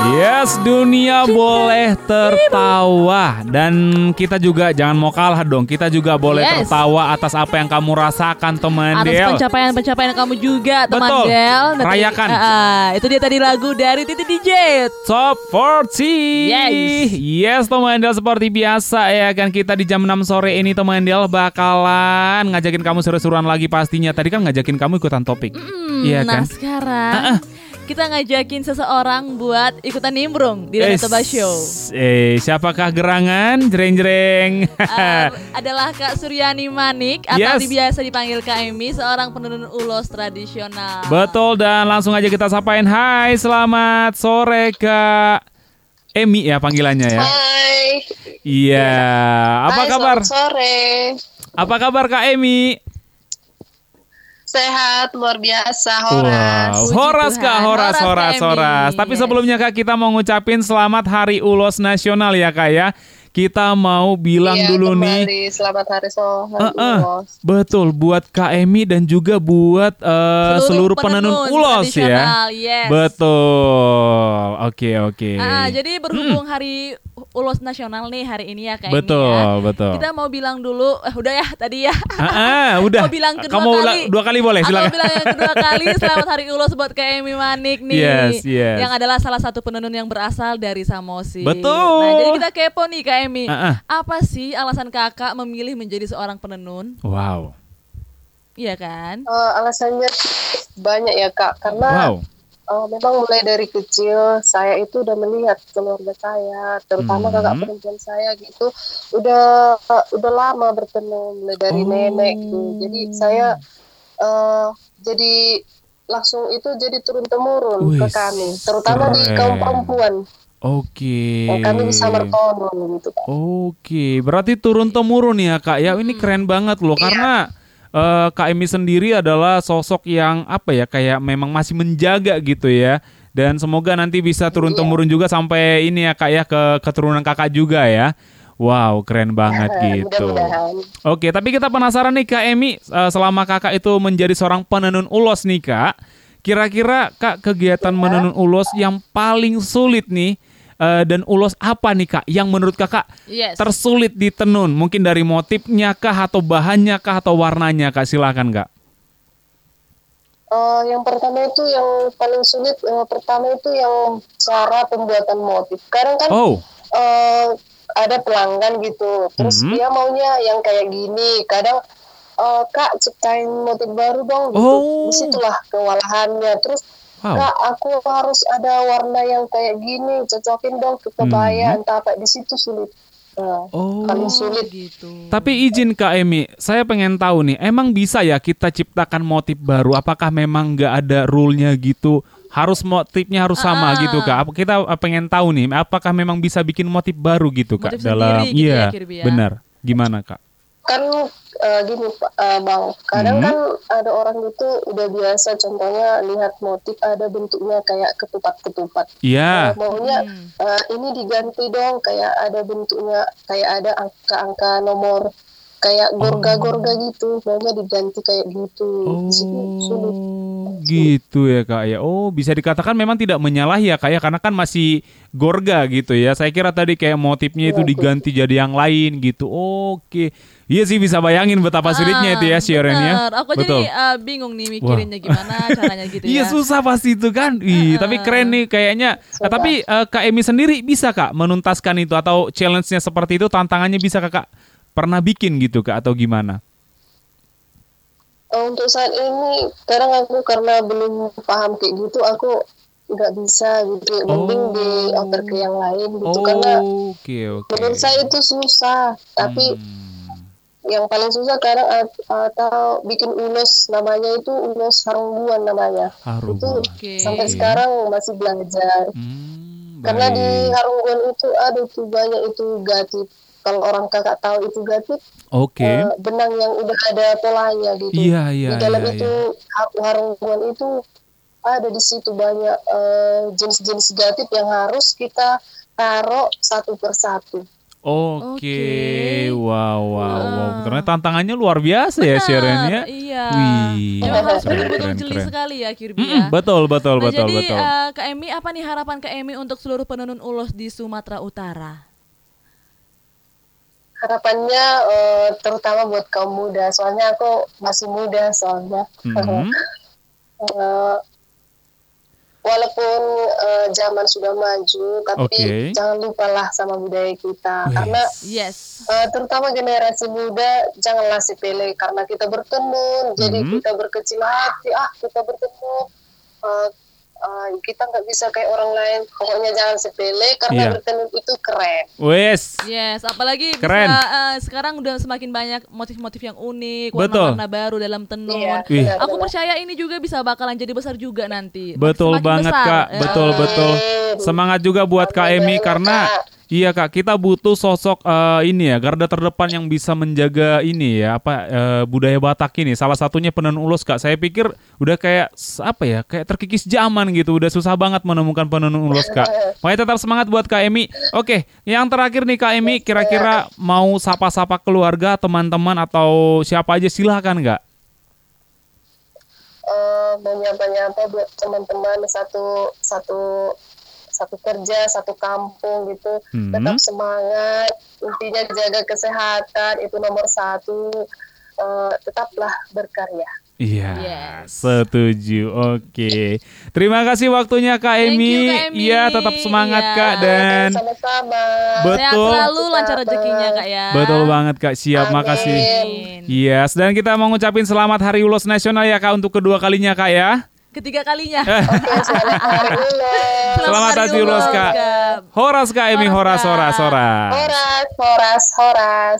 Yes, dunia boleh tertawa dan kita juga jangan mau kalah dong. Kita juga boleh Yes. tertawa atas apa yang kamu rasakan, teman Atas Del. pencapaian-pencapaian kamu juga, teman Betul. Del. Nanti- Rayakan. Ah, itu dia tadi lagu dari Titi DJ. Top 40 Yes. Yes teman Del Seperti biasa ya kan Kita di jam 6 sore ini teman Del Bakalan ngajakin kamu seru-seruan lagi pastinya Tadi kan ngajakin kamu ikutan topik Iya nah kan sekarang kita ngajakin seseorang buat ikutan nimbrung di Eh, Danau Toba Show. Eh siapakah gerangan Jreng-jreng Um, adalah Kak Suryani Manik atau Yes. biasa dipanggil Kak Emi, seorang penenun ulos tradisional. Betul dan langsung aja kita sapain Hai selamat sore Kak Emi ya panggilannya ya Hai. Iya Apa Hai, kabar selamat sore. Apa kabar Kak Emi Sehat luar biasa, Horas. Wow, Horas Tuhan. Kak, Horas, Horas, Horas, Horas. Tapi Yes. sebelumnya Kak kita mau ngucapin selamat Hari Ulos Nasional ya Kak ya. Kita mau bilang Iya, dulu nih. kembali. Selamat hari so hari Eh, eh, Ulos. betul buat Kak Emi dan juga buat eh, seluruh, penenun, ulos ya. Yes. Betul. Oke, oke. Ah, jadi berhubung Hari Ulos Nasional nih hari ini ya Kak Emi betul, ya. betul. Kita mau bilang dulu, eh, udah ya tadi ya. Ah, ah, udah. Mau bilang kedua Kamu kali. dua kali boleh, Aku silakan. bilang yang kedua kali selamat Hari Ulos buat Kak Emi Manik nih. Yes, yes. Yang adalah salah satu penenun yang berasal dari Samosi. Betul. Nah, jadi kita kepo nih Kak Emi. Ah, ah. Apa sih alasan Kakak memilih menjadi seorang penenun? Wow. Iya kan? Eh, alasannya banyak ya kak, karena Wow. Eh, memang mulai dari kecil saya itu udah melihat keluarga saya, terutama Hmm. kakak perempuan saya gitu, udah udah lama bertenun mulai dari Oh. nenek gitu. Jadi saya eh, jadi langsung itu jadi turun temurun ke Wis, kami, terutama di keren. kaum perempuan. Oke. yang kami bisa gitu. Oke, berarti turun temurun ya kak ya. Ini keren banget loh karena eh, Kak Emi sendiri adalah sosok yang apa ya kayak memang masih menjaga gitu ya. Dan semoga nanti bisa turun temurun juga sampai ini ya kak ya ke keturunan kakak juga ya. Wow, keren banget gitu. Oke, tapi kita penasaran nih Kak Emi, eh, selama kakak itu menjadi seorang penenun ulos nih kak, kira-kira kak kegiatan menenun ulos yang paling sulit nih eh, dan ulos apa nih kak yang menurut kakak Yes. tersulit ditenun? Mungkin dari motifnya kah atau bahannya kah atau warnanya kak? Silakan kak. Eh, yang pertama itu yang paling sulit eh, pertama itu yang cara pembuatan motif. Kadang kan Oh, eh, ada pelanggan gitu, terus Mhm. dia maunya yang kayak gini. Kadang eh, kak ciptain motif baru dong. Gitu. Oh. Di situlah kewalahannya. Terus wow. kak aku harus ada warna yang kayak gini, cocokin dong ke kebaya entah apa. Di situ sulit. Nah. Oh. paling sulit. gitu. Tapi izin Kak Emi, saya pengen tahu nih, emang bisa ya kita ciptakan motif baru? Apakah memang nggak ada rule-nya gitu? Harus motifnya harus sama Ah. gitu Kak? Apa kita eh, pengen tahu nih, apakah memang bisa bikin motif baru gitu Kak? Motif dalam sendiri gitu iya, ya, Kirby ya? benar. Gimana Kak? Kan eh, gini Pak, eh, bang kadang Hmm. kan ada orang itu udah biasa contohnya lihat motif ada bentuknya kayak ketupat-ketupat Iya. Eh, maunya Hmm. eh, ini diganti dong kayak ada bentuknya kayak ada angka-angka nomor kayak gorga-gorga gitu maunya diganti kayak gitu Di situ sulit Oh, gitu ya kak ya. Oh, bisa dikatakan memang tidak menyalahi ya kak ya, karena kan masih gorga gitu ya. Saya kira tadi kayak motifnya itu diganti jadi yang lain gitu. Oke, iya sih bisa bayangin betapa sulitnya itu ya Sharon ya. Ah. Aku Betul. jadi uh, bingung nih mikirinnya gimana caranya gitu Iya ya. susah pasti itu kan. Ih, tapi keren nih kayaknya. Eh, tapi eh, Kak Emi sendiri bisa kak menuntaskan itu atau challenge-nya seperti itu tantangannya bisa kakak pernah bikin gitu kak atau gimana? Eh, untuk saat ini kadang aku karena belum paham kayak gitu aku nggak bisa gitu mending Oh. dioper ke yang lain gitu karena Oke oke. menurut saya itu susah tapi Hmm. yang paling susah kadang at- atau bikin ulos namanya itu ulos harungguan namanya Haru. itu Oke. sampai sekarang masih belajar Hmm, karena di harungguan itu ada tuh banyak itu gatip kalau orang kakak tahu itu gatip Oke. eh, benang yang udah ada polanya gitu Iya iya di dalam iya. itu har- harungguan itu ada di situ banyak eh, jenis-jenis gatip yang harus kita taruh satu persatu Oke, Oke. wow, wow, wow. Ah. Ternyata tantangannya luar biasa ya Sharon ya. Iya. Wih, harus keren, betul-betul keren, jeli keren. sekali ya Kirby ya. betul, betul, Nah, betul, jadi betul. eh, Kak Emi apa nih harapan Kak Emi untuk seluruh penenun ulos di Sumatera Utara? Harapannya eh, terutama buat kaum muda soalnya aku masih muda soalnya Mhm. Eh, walaupun eh, zaman sudah maju tapi Oke. jangan lupalah sama budaya kita Wih. karena Yes. eh, terutama generasi muda janganlah sepele karena kita bertemu jadi Mhm. kita berkecil hati ah kita bertemu eh, eh, kita nggak bisa kayak orang lain pokoknya jangan sepele karena Iya. bertemu itu keren Wes. Yes, apalagi Keren. bisa eh, sekarang udah semakin banyak motif-motif yang unik, Betul. warna-warna baru dalam tenun. Wih. benar, Aku benar. percaya ini juga bisa bakalan jadi besar juga nanti. Betul Semakin banget besar. Kak, Ya. betul betul. Semangat juga buat Kak Emi karena iya Kak, kita butuh sosok eh, ini ya, garda terdepan yang bisa menjaga ini ya, apa eh, budaya Batak ini. Salah satunya penenun ulos Kak. Saya pikir udah kayak apa ya, kayak terkikis zaman gitu, udah susah banget menemukan penenun ulos Kak. Makanya tetap semangat buat Kak Emi. Oke, yang terakhir nih Kak Emi, kira-kira mau sapa-sapa keluarga, teman-teman atau siapa aja silahkan Kak. eh mau nyapa-nyapa buat teman-teman satu satu satu kerja satu kampung gitu Hmm. tetap semangat intinya jaga kesehatan itu nomor satu Eh, tetaplah berkarya Iya, Yes. setuju. Oke. Terima kasih waktunya Kak Emi. Iya, tetap semangat Iya. Kak dan sama-sama Sehat betul. selalu, lancar rezekinya Kak ya. Betul banget Kak. Siap, Amin. makasih. Amin. Yes, dan kita mau ngucapin selamat Hari Ulos Nasional ya Kak untuk kedua kalinya Kak ya. Ketiga kalinya. Oke, selamat hari ulang. Selamat Hari Kak. Horas Kak Emi, horas, horas, horas. horas horas horas